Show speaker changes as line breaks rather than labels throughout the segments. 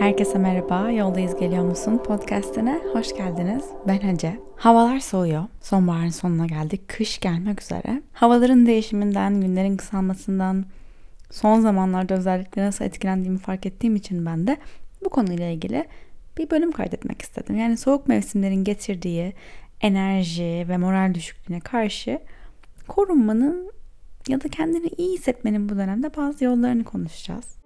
Herkese merhaba, Yoldayız Geliyor Musun podcastine hoş geldiniz. Ben Hece. Havalar soğuyor. Sonbaharın sonuna geldik. Kış gelmek üzere. Havaların değişiminden, günlerin kısalmasından, son zamanlarda özellikle nasıl etkilendiğimi fark ettiğim için ben de bu konuyla ilgili bir bölüm kaydetmek istedim. Yani soğuk mevsimlerin getirdiği enerji ve moral düşüklüğüne karşı korunmanın ya da kendini iyi hissetmenin bu dönemde bazı yollarını konuşacağız.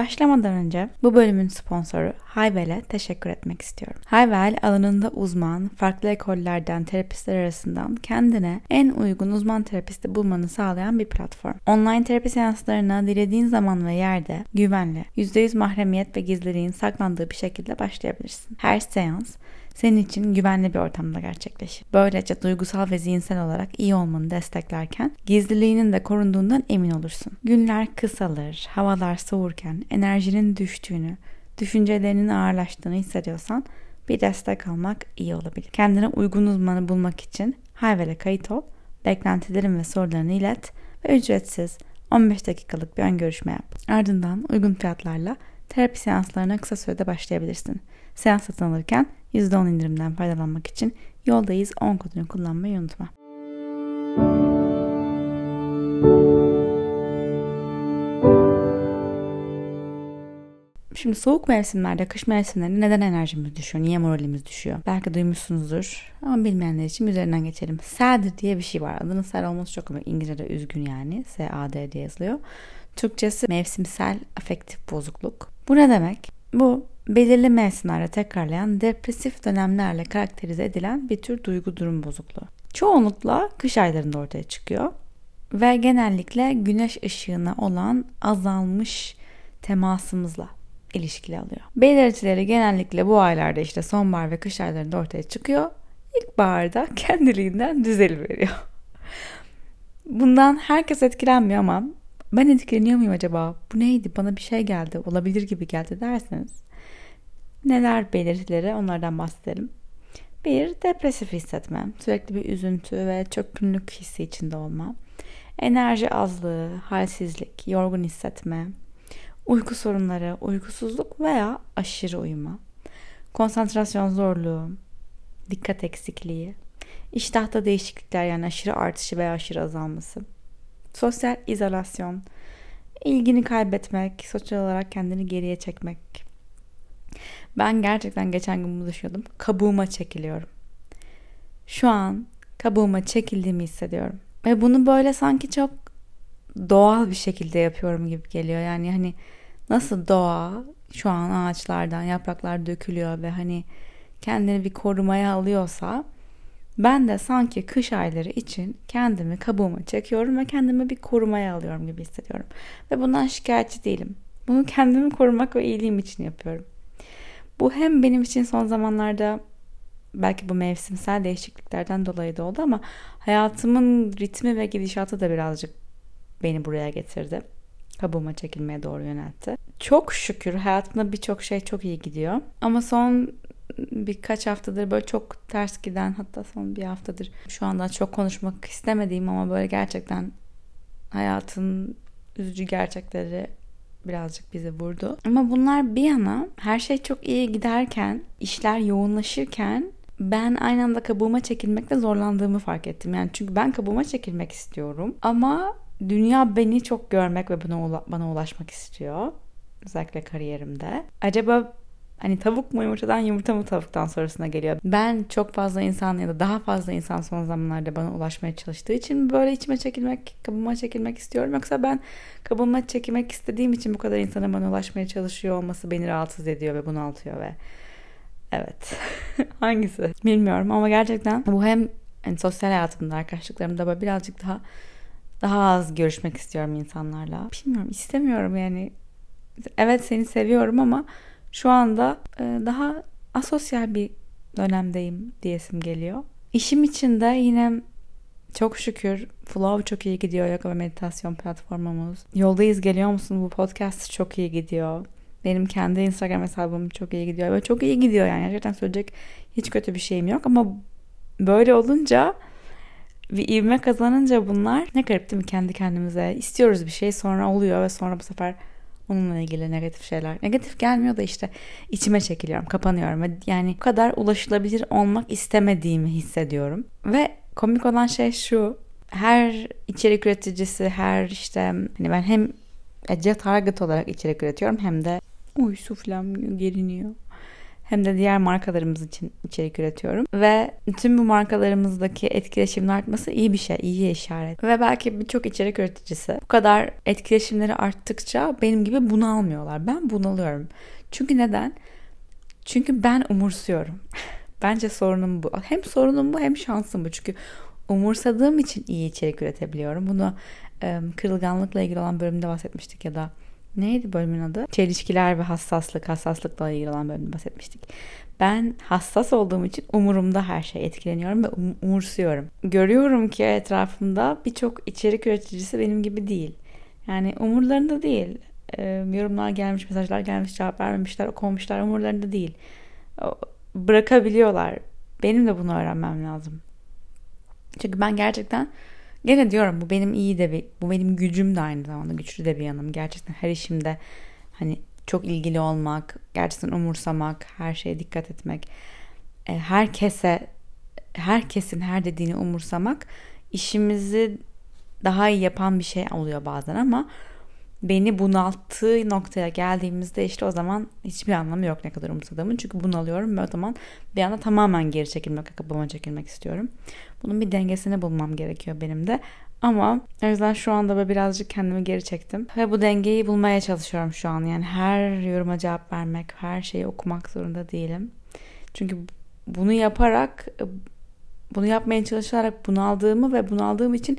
Başlamadan önce bu bölümün sponsoru Hayvel'e teşekkür etmek istiyorum. Hayvel alanında uzman, farklı ekollerden terapistler arasından kendine en uygun uzman terapisti bulmanı sağlayan bir platform. Online terapi seanslarına dilediğin zaman ve yerde güvenli, %100 mahremiyet ve gizliliğin saklandığı bir şekilde başlayabilirsin. Her seans senin için güvenli bir ortamda gerçekleşir. Böylece duygusal ve zihinsel olarak iyi olmanı desteklerken gizliliğinin de korunduğundan emin olursun. Günler kısalır, havalar soğurken enerjinin düştüğünü, düşüncelerinin ağırlaştığını hissediyorsan bir destek almak iyi olabilir. Kendine uygun uzmanı bulmak için Hayvel'e kayıt ol, beklentilerin ve sorularını ilet ve ücretsiz 15 dakikalık bir ön görüşme yap. Ardından uygun fiyatlarla terapi seanslarına kısa sürede başlayabilirsin. Seans satın alırken %10 indirimden faydalanmak için yoldayız 10 kodunu kullanmayı unutma. Şimdi soğuk mevsimlerde, kış mevsimlerinde neden enerjimiz düşüyor? Niye moralimiz düşüyor? Belki duymuşsunuzdur ama bilmeyenler için üzerinden geçelim. SAD diye bir şey var. Adının SAD olması çok ama İngilizce'de üzgün yani. S-A-D diye yazılıyor. Türkçesi mevsimsel afektif bozukluk. Bu ne demek? Bu belirli mevsimlerde tekrarlayan depresif dönemlerle karakterize edilen bir tür duygu durum bozukluğu. Çoğunlukla kış aylarında ortaya çıkıyor ve genellikle güneş ışığına olan azalmış temasımızla ilişkili alıyor. Belirtileri genellikle bu aylarda işte sonbahar ve kış aylarında ortaya çıkıyor. İlkbaharda kendiliğinden düzeliveriyor. Bundan herkes etkilenmiyor ama ben etkileniyor muyum acaba? Bu neydi? Bana bir şey geldi. Olabilir gibi geldi derseniz. Neler belirtileri onlardan bahsedelim. Bir, depresif hissetme. Sürekli bir üzüntü ve çökkünlük hissi içinde olma. Enerji azlığı, halsizlik, yorgun hissetme. Uyku sorunları, uykusuzluk veya aşırı uyuma. Konsantrasyon zorluğu, dikkat eksikliği. İştahta değişiklikler yani aşırı artışı veya aşırı azalması Sosyal izolasyon, ilgini kaybetmek, sosyal olarak kendini geriye çekmek. Ben gerçekten geçen gün bunu. Kabuğuma çekiliyorum. Şu an kabuğuma çekildiğimi hissediyorum. Ve bunu böyle sanki çok doğal bir şekilde yapıyorum gibi geliyor. Yani hani nasıl doğa şu an ağaçlardan yapraklar dökülüyor ve hani kendini bir korumaya alıyorsa ben de sanki kış ayları için kendimi kabuğuma çekiyorum ve kendimi bir korumaya alıyorum gibi hissediyorum. Ve bundan şikayetçi değilim. Bunu kendimi korumak ve iyiliğim için yapıyorum. Bu hem benim için son zamanlarda belki bu mevsimsel değişikliklerden dolayı da oldu ama hayatımın ritmi ve gidişatı da birazcık beni buraya getirdi. Kabuğuma çekilmeye doğru yöneltti. Çok şükür hayatımda birçok şey çok iyi gidiyor. Ama son birkaç haftadır böyle çok ters giden hatta son bir haftadır şu anda çok konuşmak istemediğim ama böyle gerçekten hayatın üzücü gerçekleri birazcık bizi vurdu. Ama bunlar bir yana her şey çok iyi giderken, işler yoğunlaşırken ben aynı anda kabuğuma çekilmekte zorlandığımı fark ettim. Yani çünkü ben kabuğuma çekilmek istiyorum ama dünya beni çok görmek ve bana, bana ulaşmak istiyor. Özellikle kariyerimde. Acaba Hani tavuk mu yumurtadan yumurta mı tavuktan sorusuna geliyor. Ben çok fazla insan ya da daha fazla insan son zamanlarda bana ulaşmaya çalıştığı için böyle içime çekilmek, kabuğuma çekilmek istiyorum. Yoksa ben kabuğuma çekilmek istediğim için bu kadar insanın bana ulaşmaya çalışıyor olması beni rahatsız ediyor ve bunaltıyor ve evet hangisi bilmiyorum ama gerçekten bu hem yani sosyal hayatımda arkadaşlıklarımda böyle birazcık daha daha az görüşmek istiyorum insanlarla. Bilmiyorum istemiyorum yani. Evet seni seviyorum ama şu anda e, daha asosyal bir dönemdeyim diyesim geliyor. İşim için de yine çok şükür Flow çok iyi gidiyor yoga ve meditasyon platformumuz. Yoldayız geliyor musun bu podcast çok iyi gidiyor. Benim kendi Instagram hesabım çok iyi gidiyor. Ve çok iyi gidiyor yani. Gerçekten söyleyecek hiç kötü bir şeyim yok. Ama böyle olunca bir ivme kazanınca bunlar ne garip değil mi kendi kendimize istiyoruz bir şey sonra oluyor ve sonra bu sefer onunla ilgili negatif şeyler. Negatif gelmiyor da işte içime çekiliyorum, kapanıyorum yani bu kadar ulaşılabilir olmak istemediğimi hissediyorum. Ve komik olan şey şu. Her içerik üreticisi, her işte hani ben hem Ece Target olarak içerik üretiyorum hem de uy suflem geriniyor hem de diğer markalarımız için içerik üretiyorum. Ve tüm bu markalarımızdaki etkileşimin artması iyi bir şey, iyi işaret. Ve belki birçok içerik üreticisi bu kadar etkileşimleri arttıkça benim gibi bunalmıyorlar. Ben bunalıyorum. Çünkü neden? Çünkü ben umursuyorum. Bence sorunum bu. Hem sorunum bu hem şansım bu. Çünkü umursadığım için iyi içerik üretebiliyorum. Bunu kırılganlıkla ilgili olan bölümde bahsetmiştik ya da neydi bölümün adı? Çelişkiler ve hassaslık, hassaslıkla ilgili olan bölümde bahsetmiştik. Ben hassas olduğum için umurumda her şey etkileniyorum ve um- umursuyorum. Görüyorum ki etrafımda birçok içerik üreticisi benim gibi değil. Yani umurlarında değil. Ee, yorumlar gelmiş, mesajlar gelmiş, cevap vermemişler, okumamışlar umurlarında değil. Bırakabiliyorlar. Benim de bunu öğrenmem lazım. Çünkü ben gerçekten Gene diyorum bu benim iyi de bir, bu benim gücüm de aynı zamanda güçlü de bir yanım. Gerçekten her işimde hani çok ilgili olmak, gerçekten umursamak, her şeye dikkat etmek, e, herkese, herkesin her dediğini umursamak işimizi daha iyi yapan bir şey oluyor bazen ama beni bunalttığı noktaya geldiğimizde işte o zaman hiçbir anlamı yok ne kadar umursadığımın. Çünkü bunalıyorum ve o zaman bir anda tamamen geri çekilmek, kapıma çekilmek istiyorum. Bunun bir dengesini bulmam gerekiyor benim de. Ama o yüzden şu anda böyle birazcık kendimi geri çektim. Ve bu dengeyi bulmaya çalışıyorum şu an. Yani her yoruma cevap vermek, her şeyi okumak zorunda değilim. Çünkü bunu yaparak, bunu yapmaya çalışarak bunaldığımı ve bunaldığım için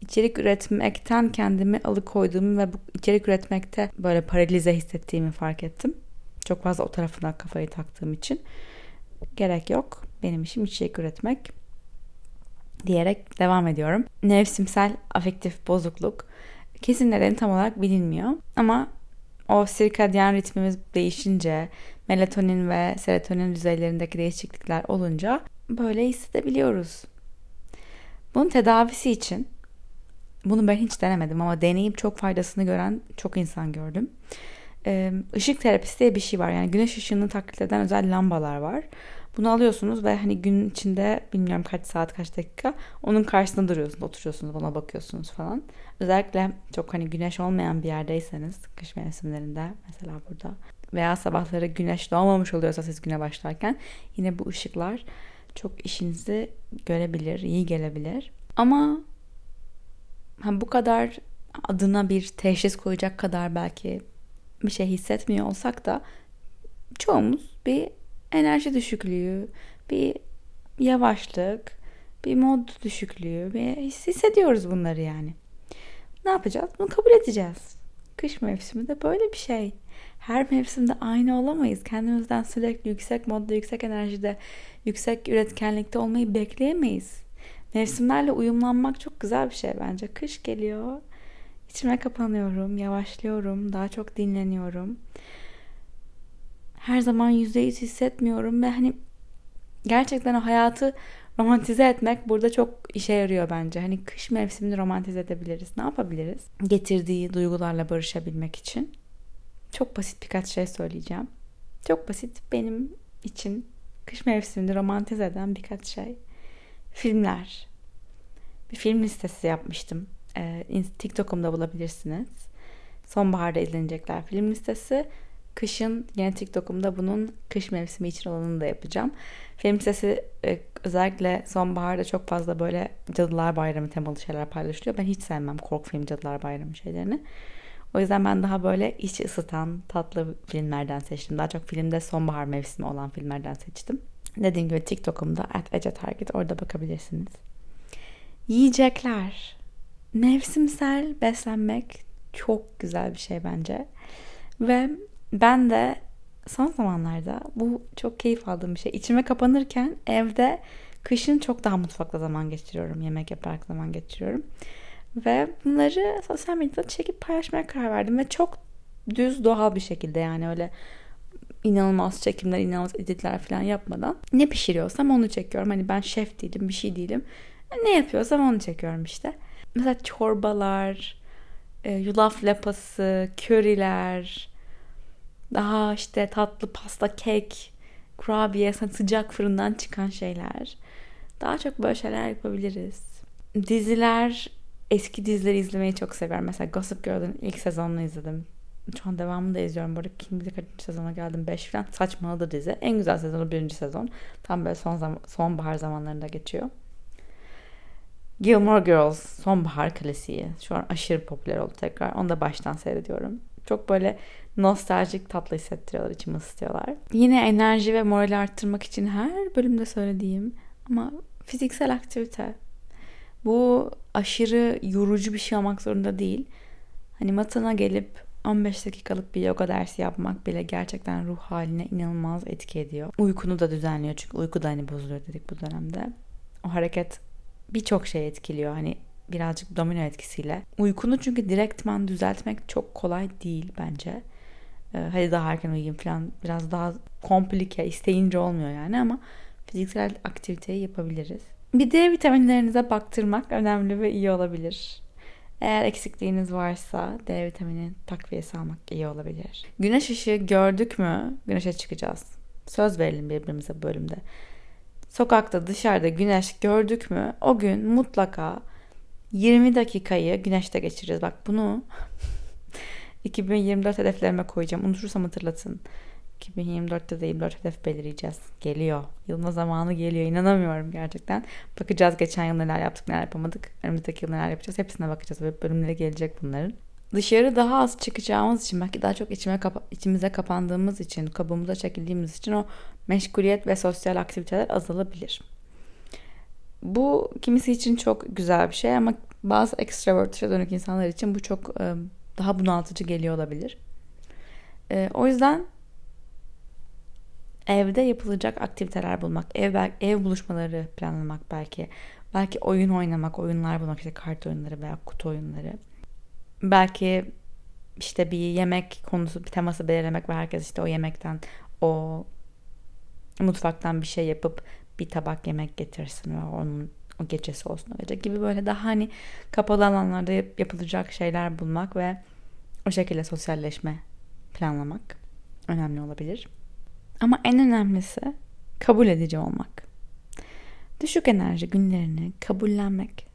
içerik üretmekten kendimi alıkoyduğumu ve bu içerik üretmekte böyle paralize hissettiğimi fark ettim. Çok fazla o tarafına kafayı taktığım için. Gerek yok. Benim işim içerik üretmek diyerek devam ediyorum. Nevsimsel afektif bozukluk kesin nedeni tam olarak bilinmiyor ama o sirkadyen ritmimiz değişince melatonin ve serotonin düzeylerindeki değişiklikler olunca böyle hissedebiliyoruz. Bunun tedavisi için bunu ben hiç denemedim ama deneyip çok faydasını gören çok insan gördüm. Işık terapisi diye bir şey var. Yani güneş ışığını taklit eden özel lambalar var. Bunu alıyorsunuz ve hani gün içinde bilmiyorum kaç saat kaç dakika onun karşısında duruyorsunuz, oturuyorsunuz, ona bakıyorsunuz falan. Özellikle çok hani güneş olmayan bir yerdeyseniz kış mevsimlerinde mesela burada veya sabahları güneş doğmamış oluyorsa siz güne başlarken yine bu ışıklar çok işinizi görebilir, iyi gelebilir. Ama ha, bu kadar adına bir teşhis koyacak kadar belki bir şey hissetmiyor olsak da çoğumuz bir enerji düşüklüğü, bir yavaşlık, bir mod düşüklüğü bir hissediyoruz bunları yani. Ne yapacağız? Bunu kabul edeceğiz. Kış mevsimi de böyle bir şey. Her mevsimde aynı olamayız. Kendimizden sürekli yüksek modda, yüksek enerjide, yüksek üretkenlikte olmayı bekleyemeyiz. Mevsimlerle uyumlanmak çok güzel bir şey bence. Kış geliyor. İçime kapanıyorum, yavaşlıyorum, daha çok dinleniyorum her zaman yüzde yüz hissetmiyorum ve hani gerçekten o hayatı romantize etmek burada çok işe yarıyor bence. Hani kış mevsimini romantize edebiliriz. Ne yapabiliriz? Getirdiği duygularla barışabilmek için. Çok basit birkaç şey söyleyeceğim. Çok basit benim için kış mevsimini romantize eden birkaç şey. Filmler. Bir film listesi yapmıştım. Ee, TikTok'umda bulabilirsiniz. Sonbaharda izlenecekler film listesi. Kışın yine TikTok'umda bunun kış mevsimi için olanını da yapacağım. Film sesi e, özellikle sonbaharda çok fazla böyle Cadılar Bayramı temalı şeyler paylaşılıyor. Ben hiç sevmem korku film Cadılar Bayramı şeylerini. O yüzden ben daha böyle iç ısıtan tatlı filmlerden seçtim. Daha çok filmde sonbahar mevsimi olan filmlerden seçtim. Dediğim gibi TikTok'umda at Ece Target orada bakabilirsiniz. Yiyecekler. Mevsimsel beslenmek çok güzel bir şey bence. Ve ben de son zamanlarda bu çok keyif aldığım bir şey. İçime kapanırken evde kışın çok daha mutfakta zaman geçiriyorum. Yemek yaparak zaman geçiriyorum. Ve bunları sosyal medyada çekip paylaşmaya karar verdim. Ve çok düz doğal bir şekilde yani öyle inanılmaz çekimler, inanılmaz editler falan yapmadan ne pişiriyorsam onu çekiyorum. Hani ben şef değilim, bir şey değilim. Ne yapıyorsam onu çekiyorum işte. Mesela çorbalar, e, yulaf lapası, köriler, daha işte tatlı pasta, kek, kurabiye, sıcak fırından çıkan şeyler. Daha çok böyle şeyler yapabiliriz. Diziler, eski dizileri izlemeyi çok seviyorum. Mesela Gossip Girl'ün ilk sezonunu izledim. Şu an devamını da izliyorum. Bu arada kim bilir kaçıncı sezona geldim. 5 falan. Saçmaladı dizi. En güzel sezonu birinci sezon. Tam böyle son zaman, sonbahar zamanlarında geçiyor. Gilmore Girls sonbahar klasiği. Şu an aşırı popüler oldu tekrar. Onu da baştan seyrediyorum. Çok böyle nostaljik tatlı hissettiriyorlar, içimi ısıtıyorlar. Yine enerji ve moral arttırmak için her bölümde söylediğim ama fiziksel aktivite. Bu aşırı yorucu bir şey olmak zorunda değil. Hani matana gelip 15 dakikalık bir yoga dersi yapmak bile gerçekten ruh haline inanılmaz etki ediyor. Uykunu da düzenliyor çünkü uyku da hani bozuluyor dedik bu dönemde. O hareket birçok şey etkiliyor hani birazcık domino etkisiyle. Uykunu çünkü direktman düzeltmek çok kolay değil bence. Ee, hadi daha erken uyuyayım falan biraz daha komplike isteyince olmuyor yani ama fiziksel aktiviteyi yapabiliriz. Bir D vitaminlerinize baktırmak önemli ve iyi olabilir. Eğer eksikliğiniz varsa D vitamini takviyesi almak iyi olabilir. Güneş ışığı gördük mü güneşe çıkacağız. Söz verelim birbirimize bölümde. Sokakta dışarıda güneş gördük mü o gün mutlaka 20 dakikayı güneşte geçireceğiz. Bak bunu 2024 hedeflerime koyacağım. Unutursam hatırlatın. 2024'te de 24 hedef belirleyeceğiz. Geliyor. Yılma zamanı geliyor. İnanamıyorum gerçekten. Bakacağız geçen yıl neler yaptık neler yapamadık. Önümüzdeki yıl neler yapacağız. Hepsine bakacağız. Ve bölümlere gelecek bunların. Dışarı daha az çıkacağımız için belki daha çok içime kapa- içimize kapandığımız için, kabuğumuza çekildiğimiz için o meşguliyet ve sosyal aktiviteler azalabilir. Bu kimisi için çok güzel bir şey ama bazı extrovert'e dönük insanlar için bu çok daha bunaltıcı geliyor olabilir. O yüzden evde yapılacak aktiviteler bulmak, ev ev buluşmaları planlamak belki, belki oyun oynamak, oyunlar bulmak işte kart oyunları veya kutu oyunları. Belki işte bir yemek konusu, bir teması belirlemek ve herkes işte o yemekten, o mutfaktan bir şey yapıp bir tabak yemek getirsin ve onun o gecesi olsun o gece gibi böyle daha hani kapalı alanlarda yapılacak şeyler bulmak ve o şekilde sosyalleşme planlamak önemli olabilir. Ama en önemlisi kabul edici olmak. Düşük enerji günlerini kabullenmek.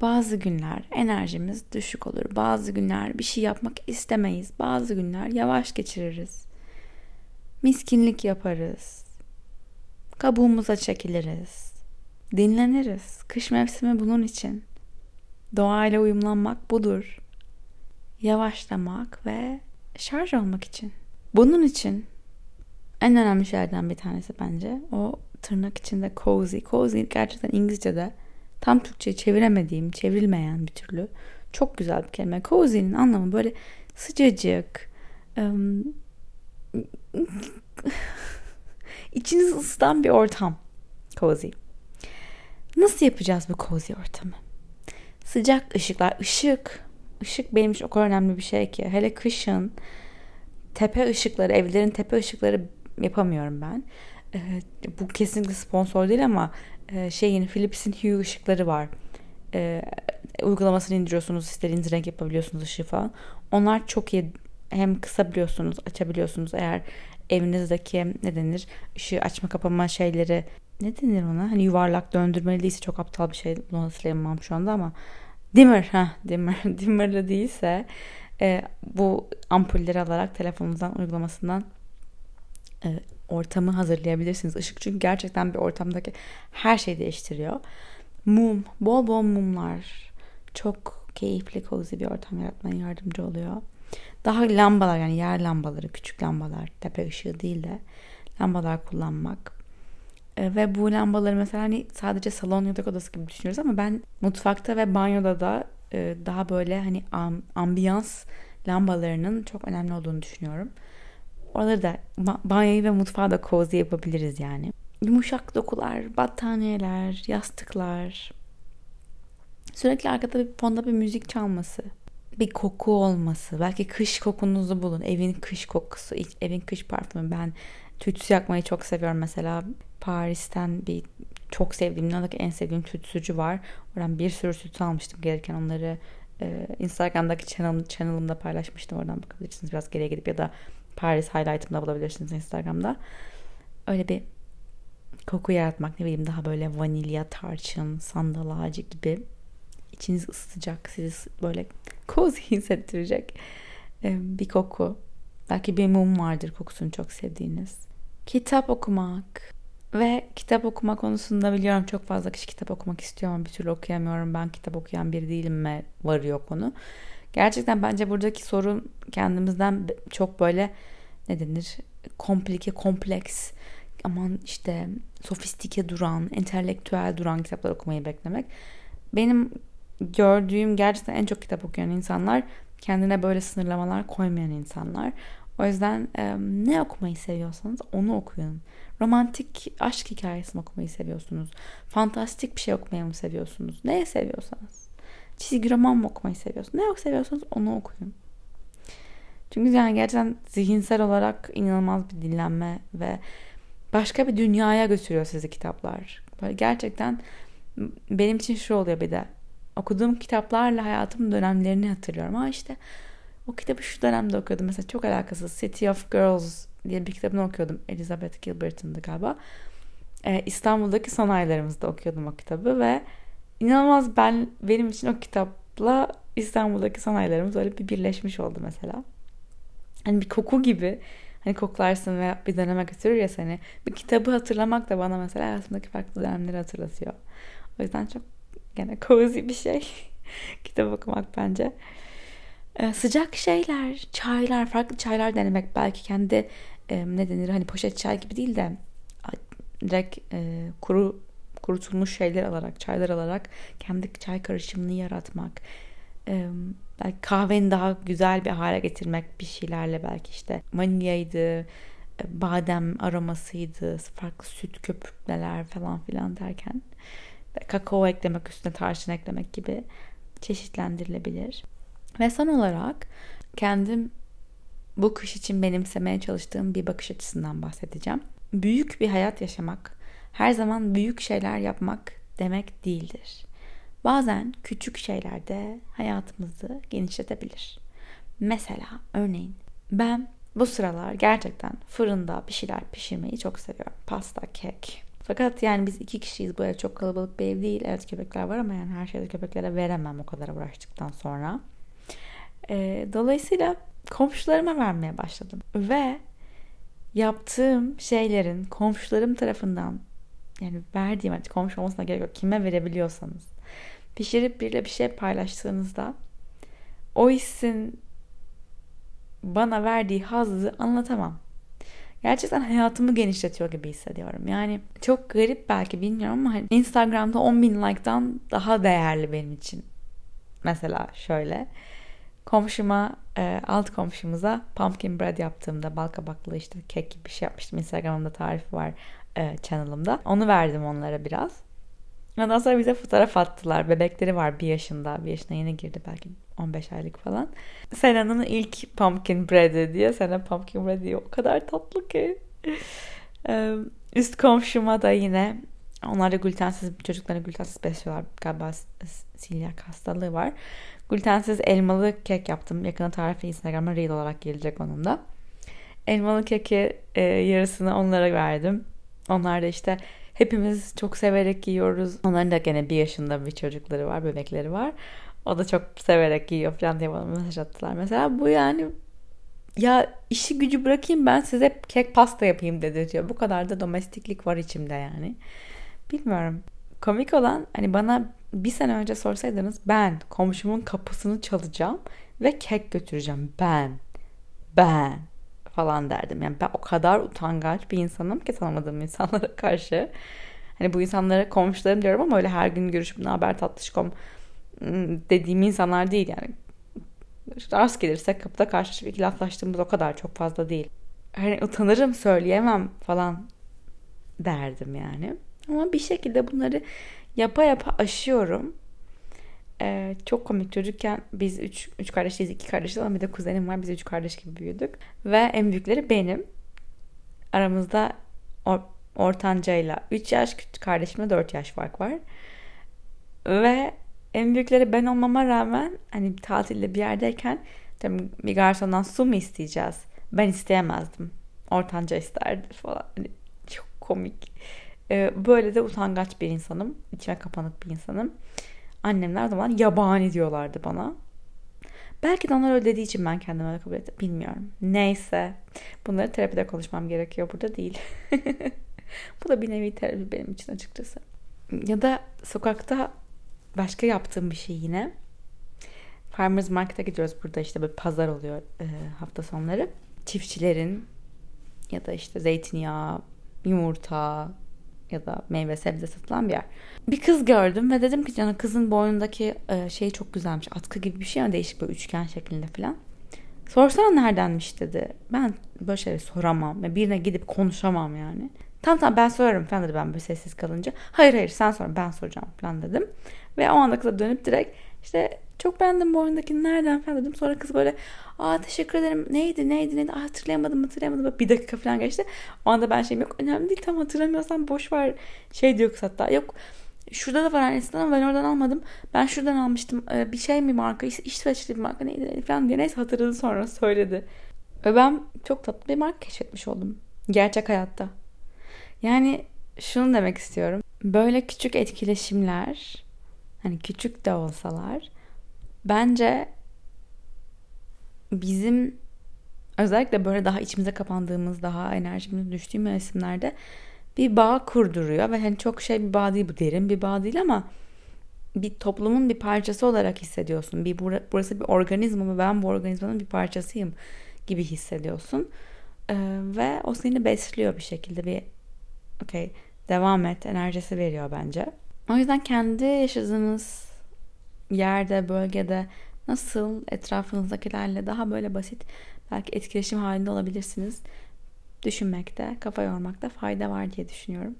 Bazı günler enerjimiz düşük olur. Bazı günler bir şey yapmak istemeyiz. Bazı günler yavaş geçiririz. Miskinlik yaparız. Kabuğumuza çekiliriz. Dinleniriz. Kış mevsimi bunun için. Doğayla uyumlanmak budur. Yavaşlamak ve şarj olmak için. Bunun için en önemli şeylerden bir tanesi bence o tırnak içinde cozy. Cozy gerçekten İngilizce'de tam Türkçe'ye çeviremediğim, çevrilmeyen bir türlü çok güzel bir kelime. Cozy'nin anlamı böyle sıcacık, um, içinizi ısıtan bir ortam. Cozy. Nasıl yapacağız bu cozy ortamı? Sıcak ışıklar, ışık. Işık benim için o kadar önemli bir şey ki. Hele kışın tepe ışıkları, evlerin tepe ışıkları yapamıyorum ben. E, bu kesinlikle sponsor değil ama e, şeyin Philips'in Hue ışıkları var. E, uygulamasını indiriyorsunuz, istediğiniz renk yapabiliyorsunuz ışığı falan. Onlar çok iyi hem kısabiliyorsunuz, açabiliyorsunuz. Eğer evinizdeki ne denir ışığı açma kapama şeyleri ne denir ona? Hani yuvarlak döndürmeli değilse çok aptal bir şey. Bunu hatırlayamam şu anda ama dimmer ha dimmer dimmerlı değilse e, bu ampulleri alarak telefonunuzdan uygulamasından e, ortamı hazırlayabilirsiniz. Işık çünkü gerçekten bir ortamdaki her şeyi değiştiriyor. Mum, bol bol mumlar çok keyifli, cozy bir ortam yaratmaya yardımcı oluyor. Daha lambalar yani yer lambaları, küçük lambalar, tepe ışığı değil de lambalar kullanmak. E, ve bu lambaları mesela hani sadece salon yatak odası gibi düşünüyoruz ama ben mutfakta ve banyoda da e, daha böyle hani ambiyans lambalarının çok önemli olduğunu düşünüyorum. Oraları da banyoyu ve mutfağı da cozy yapabiliriz yani. Yumuşak dokular, battaniyeler, yastıklar. Sürekli arkada bir fonda bir müzik çalması. Bir koku olması. Belki kış kokunuzu bulun. Evin kış kokusu, evin kış parfümü. Ben tütsü yakmayı çok seviyorum mesela. Paris'ten bir çok sevdiğim, dünyadaki en sevdiğim tütsücü var. Oradan bir sürü tütsü almıştım gelirken onları Instagram'daki channel, channel'ımda paylaşmıştım. Oradan bakabilirsiniz. Biraz geriye gidip ya da Paris highlight'ımda bulabilirsiniz Instagram'da. Öyle bir koku yaratmak ne bileyim daha böyle vanilya, tarçın, sandal ağacı gibi içinizi ısıtacak, sizi böyle cozy hissettirecek e, bir koku. Belki bir mum vardır kokusunu çok sevdiğiniz. Kitap okumak ve kitap okuma konusunda biliyorum çok fazla kişi kitap okumak istiyor ama bir türlü okuyamıyorum. Ben kitap okuyan biri değilim mi varıyor konu. Gerçekten bence buradaki sorun kendimizden çok böyle ne denir komplike, kompleks aman işte sofistike duran, entelektüel duran kitaplar okumayı beklemek. Benim gördüğüm gerçekten en çok kitap okuyan insanlar kendine böyle sınırlamalar koymayan insanlar. O yüzden e, ne okumayı seviyorsanız onu okuyun. Romantik aşk hikayesi mi okumayı seviyorsunuz? Fantastik bir şey okumayı mı seviyorsunuz? Neye seviyorsanız. Çizgi roman mı okumayı seviyorsunuz? Ne seviyorsanız onu okuyun. Çünkü yani gerçekten zihinsel olarak inanılmaz bir dinlenme ve başka bir dünyaya götürüyor sizi kitaplar. Böyle gerçekten benim için şu oluyor bir de. Okuduğum kitaplarla hayatımın dönemlerini hatırlıyorum. Ha işte o kitabı şu dönemde okuyordum. Mesela çok alakasız City of Girls diye bir kitabını okuyordum. Elizabeth Gilbert'ın galiba. Ee, İstanbul'daki son aylarımızda okuyordum o kitabı ve inanılmaz ben benim için o kitapla İstanbul'daki son aylarımız öyle bir birleşmiş oldu mesela. Hani bir koku gibi hani koklarsın ve bir döneme götürür ya seni. Bir kitabı hatırlamak da bana mesela hayatımdaki farklı dönemleri hatırlatıyor. O yüzden çok gene cozy bir şey. Kitap okumak bence. Ee, sıcak şeyler, çaylar, farklı çaylar denemek belki kendi e, ne denir hani poşet çay gibi değil de direkt e, kuru kurutulmuş şeyler alarak, çaylar alarak kendi çay karışımını yaratmak. Belki kahveni daha güzel bir hale getirmek bir şeylerle belki işte vanilyaydı, badem aromasıydı, farklı süt köpükleler falan filan derken kakao eklemek üstüne tarçın eklemek gibi çeşitlendirilebilir. Ve son olarak kendim bu kış için benimsemeye çalıştığım bir bakış açısından bahsedeceğim. Büyük bir hayat yaşamak her zaman büyük şeyler yapmak demek değildir. Bazen küçük şeyler de hayatımızı genişletebilir. Mesela örneğin ben bu sıralar gerçekten fırında bir şeyler pişirmeyi çok seviyorum. Pasta, kek. Fakat yani biz iki kişiyiz. Bu ev çok kalabalık bir ev değil. Evet köpekler var ama yani her şeyi köpeklere veremem o kadar uğraştıktan sonra. E, dolayısıyla komşularıma vermeye başladım. Ve yaptığım şeylerin komşularım tarafından yani verdiğim artık komşu olmasına gerek yok. Kime verebiliyorsanız. Pişirip biriyle bir şey paylaştığınızda o hissin bana verdiği hazzı anlatamam. Gerçekten hayatımı genişletiyor gibi hissediyorum. Yani çok garip belki bilmiyorum ama hani Instagram'da 10 bin like'dan daha değerli benim için. Mesela şöyle komşuma e, alt komşumuza pumpkin bread yaptığımda bal kabaklı işte kek gibi bir şey yapmıştım. Instagram'da tarifi var e, channel'ımda. Onu verdim onlara biraz. Ondan sonra bize fotoğraf attılar. Bebekleri var bir yaşında. Bir yaşına yeni girdi belki 15 aylık falan. Sena'nın ilk pumpkin bread'i diye. Sena pumpkin bread diye o kadar tatlı ki. E, üst komşuma da yine onlar da glutensiz çocuklarına glutensiz besliyorlar. Galiba silyak hastalığı var. Glutensiz elmalı kek yaptım. Yakına tarifi Instagram'a reel olarak gelecek onun da. Elmalı keki e, yarısını onlara verdim. Onlar da işte hepimiz çok severek yiyoruz. Onların da gene bir yaşında bir çocukları var, bebekleri var. O da çok severek yiyor falan diye bana mesaj attılar. Mesela bu yani ya işi gücü bırakayım ben size kek pasta yapayım dedi diyor. Bu kadar da domestiklik var içimde yani. Bilmiyorum. Komik olan hani bana bir sene önce sorsaydınız ben komşumun kapısını çalacağım ve kek götüreceğim. Ben. Ben falan derdim. Yani ben o kadar utangaç bir insanım ki tanımadığım insanlara karşı. Hani bu insanlara komşularım diyorum ama öyle her gün görüşüp ne haber tatlışkom ıı, dediğim insanlar değil yani. Rast gelirse kapıda karşılaşıp iki laflaştığımız o kadar çok fazla değil. Hani utanırım söyleyemem falan derdim yani. Ama bir şekilde bunları yapa yapa aşıyorum. Ee, çok komik çocukken biz üç, üç kardeşiz, iki kardeşiz ama bir de kuzenim var. Biz üç kardeş gibi büyüdük. Ve en büyükleri benim. Aramızda o ortancayla 3 yaş, küçük kardeşimle 4 yaş fark var. Ve en büyükleri ben olmama rağmen hani tatilde bir yerdeyken bir garsondan su mu isteyeceğiz? Ben isteyemezdim. Ortanca isterdi falan. Hani çok komik. Ee, böyle de utangaç bir insanım. İçime kapanık bir insanım. Annemler zaman yabani diyorlardı bana. Belki de onlar öyle dediği için ben kendimi öyle kabul ettim. Bilmiyorum. Neyse. Bunları terapide konuşmam gerekiyor. Burada değil. Bu da bir nevi terapi benim için açıkçası. Ya da sokakta başka yaptığım bir şey yine. Farmers Market'e gidiyoruz. Burada işte bir pazar oluyor e, hafta sonları. Çiftçilerin ya da işte zeytinyağı, yumurta ya da meyve sebze satılan bir yer. Bir kız gördüm ve dedim ki canım kızın boynundaki e, şey çok güzelmiş. Atkı gibi bir şey ama değişik böyle üçgen şeklinde falan. Sorsana neredenmiş dedi. Ben böyle şeyleri soramam birine gidip konuşamam yani. Tamam tamam ben sorarım falan dedi ben böyle sessiz kalınca. Hayır hayır sen sor ben soracağım falan dedim. Ve o anda kıza dönüp direkt işte çok beğendim bu oyundakini nereden falan dedim. Sonra kız böyle aa teşekkür ederim neydi neydi neydi aa, hatırlayamadım hatırlayamadım. Böyle bir dakika falan geçti. O anda ben şeyim yok önemli değil tam hatırlamıyorsam boş ver şey diyor kız hatta yok Şurada da var aynısından ama ben oradan almadım. Ben şuradan almıştım. Ee, bir şey mi marka? İsveçli bir marka neydi, neydi falan diye. Neyse hatırladı sonra söyledi. Ve ben çok tatlı bir marka keşfetmiş oldum. Gerçek hayatta. Yani şunu demek istiyorum. Böyle küçük etkileşimler hani küçük de olsalar bence bizim özellikle böyle daha içimize kapandığımız, daha enerjimiz düştüğü mevsimlerde bir bağ kurduruyor ve hani çok şey bir bağ değil bu derin bir bağ değil ama bir toplumun bir parçası olarak hissediyorsun. Bir burası bir organizma ve ben bu organizmanın bir parçasıyım gibi hissediyorsun. Ee, ve o seni besliyor bir şekilde bir okey devam et enerjisi veriyor bence. O yüzden kendi yaşadığınız yerde, bölgede nasıl etrafınızdakilerle daha böyle basit belki etkileşim halinde olabilirsiniz düşünmekte, kafa yormakta fayda var diye düşünüyorum.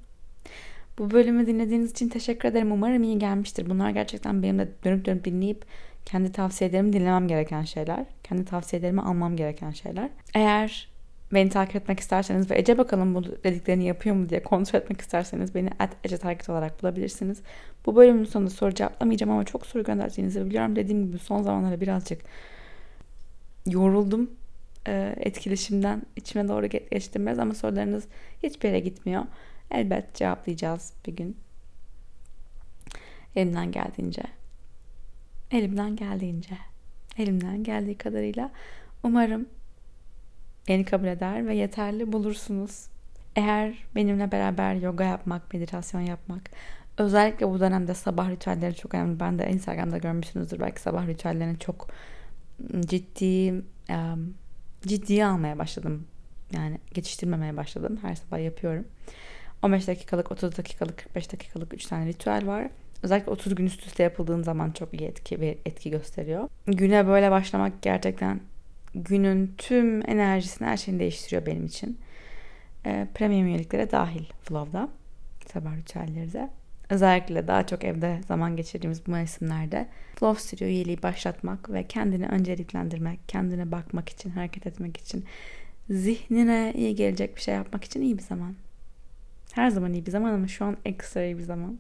Bu bölümü dinlediğiniz için teşekkür ederim. Umarım iyi gelmiştir. Bunlar gerçekten benim de dönüp dönüp dinleyip kendi tavsiyelerimi dinlemem gereken şeyler. Kendi tavsiyelerimi almam gereken şeyler. Eğer beni takip etmek isterseniz ve Ece bakalım bu dediklerini yapıyor mu diye kontrol etmek isterseniz beni at Ece Target olarak bulabilirsiniz. Bu bölümün sonunda soru cevaplamayacağım ama çok soru gönderdiğinizi biliyorum. Dediğim gibi son zamanlarda birazcık yoruldum e, etkileşimden içime doğru geçtim biraz ama sorularınız hiçbir yere gitmiyor. Elbet cevaplayacağız bir gün. Elimden geldiğince. Elimden geldiğince. Elimden geldiği kadarıyla umarım beni kabul eder ve yeterli bulursunuz. Eğer benimle beraber yoga yapmak, meditasyon yapmak, özellikle bu dönemde sabah ritüelleri çok önemli. Ben de Instagram'da görmüşsünüzdür belki sabah ritüellerini çok ciddi ciddiye almaya başladım. Yani geçiştirmemeye başladım. Her sabah yapıyorum. 15 dakikalık, 30 dakikalık, 45 dakikalık 3 tane ritüel var. Özellikle 30 gün üst üste yapıldığın zaman çok iyi etki ve etki gösteriyor. Güne böyle başlamak gerçekten günün tüm enerjisini, her şeyini değiştiriyor benim için. E, premium üyeliklere dahil Flow'da. Sabah ritüelleri de. Özellikle daha çok evde zaman geçirdiğimiz bu mevsimlerde Flow Studio üyeliği başlatmak ve kendini önceliklendirmek, kendine bakmak için, hareket etmek için, zihnine iyi gelecek bir şey yapmak için iyi bir zaman. Her zaman iyi bir zaman ama şu an ekstra iyi bir zaman.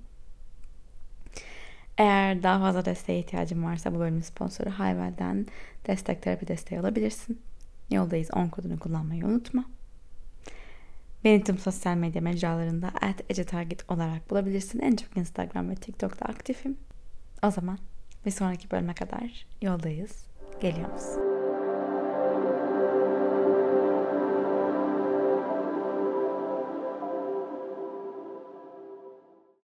Eğer daha fazla desteğe ihtiyacın varsa bu bölümün sponsoru Hayvel'den destek terapi desteği alabilirsin. Yoldayız 10 kodunu kullanmayı unutma. Beni tüm sosyal medya mecralarında @ecetarget olarak bulabilirsin. En çok Instagram ve TikTok'ta aktifim. O zaman bir sonraki bölüme kadar yoldayız. Geliyoruz.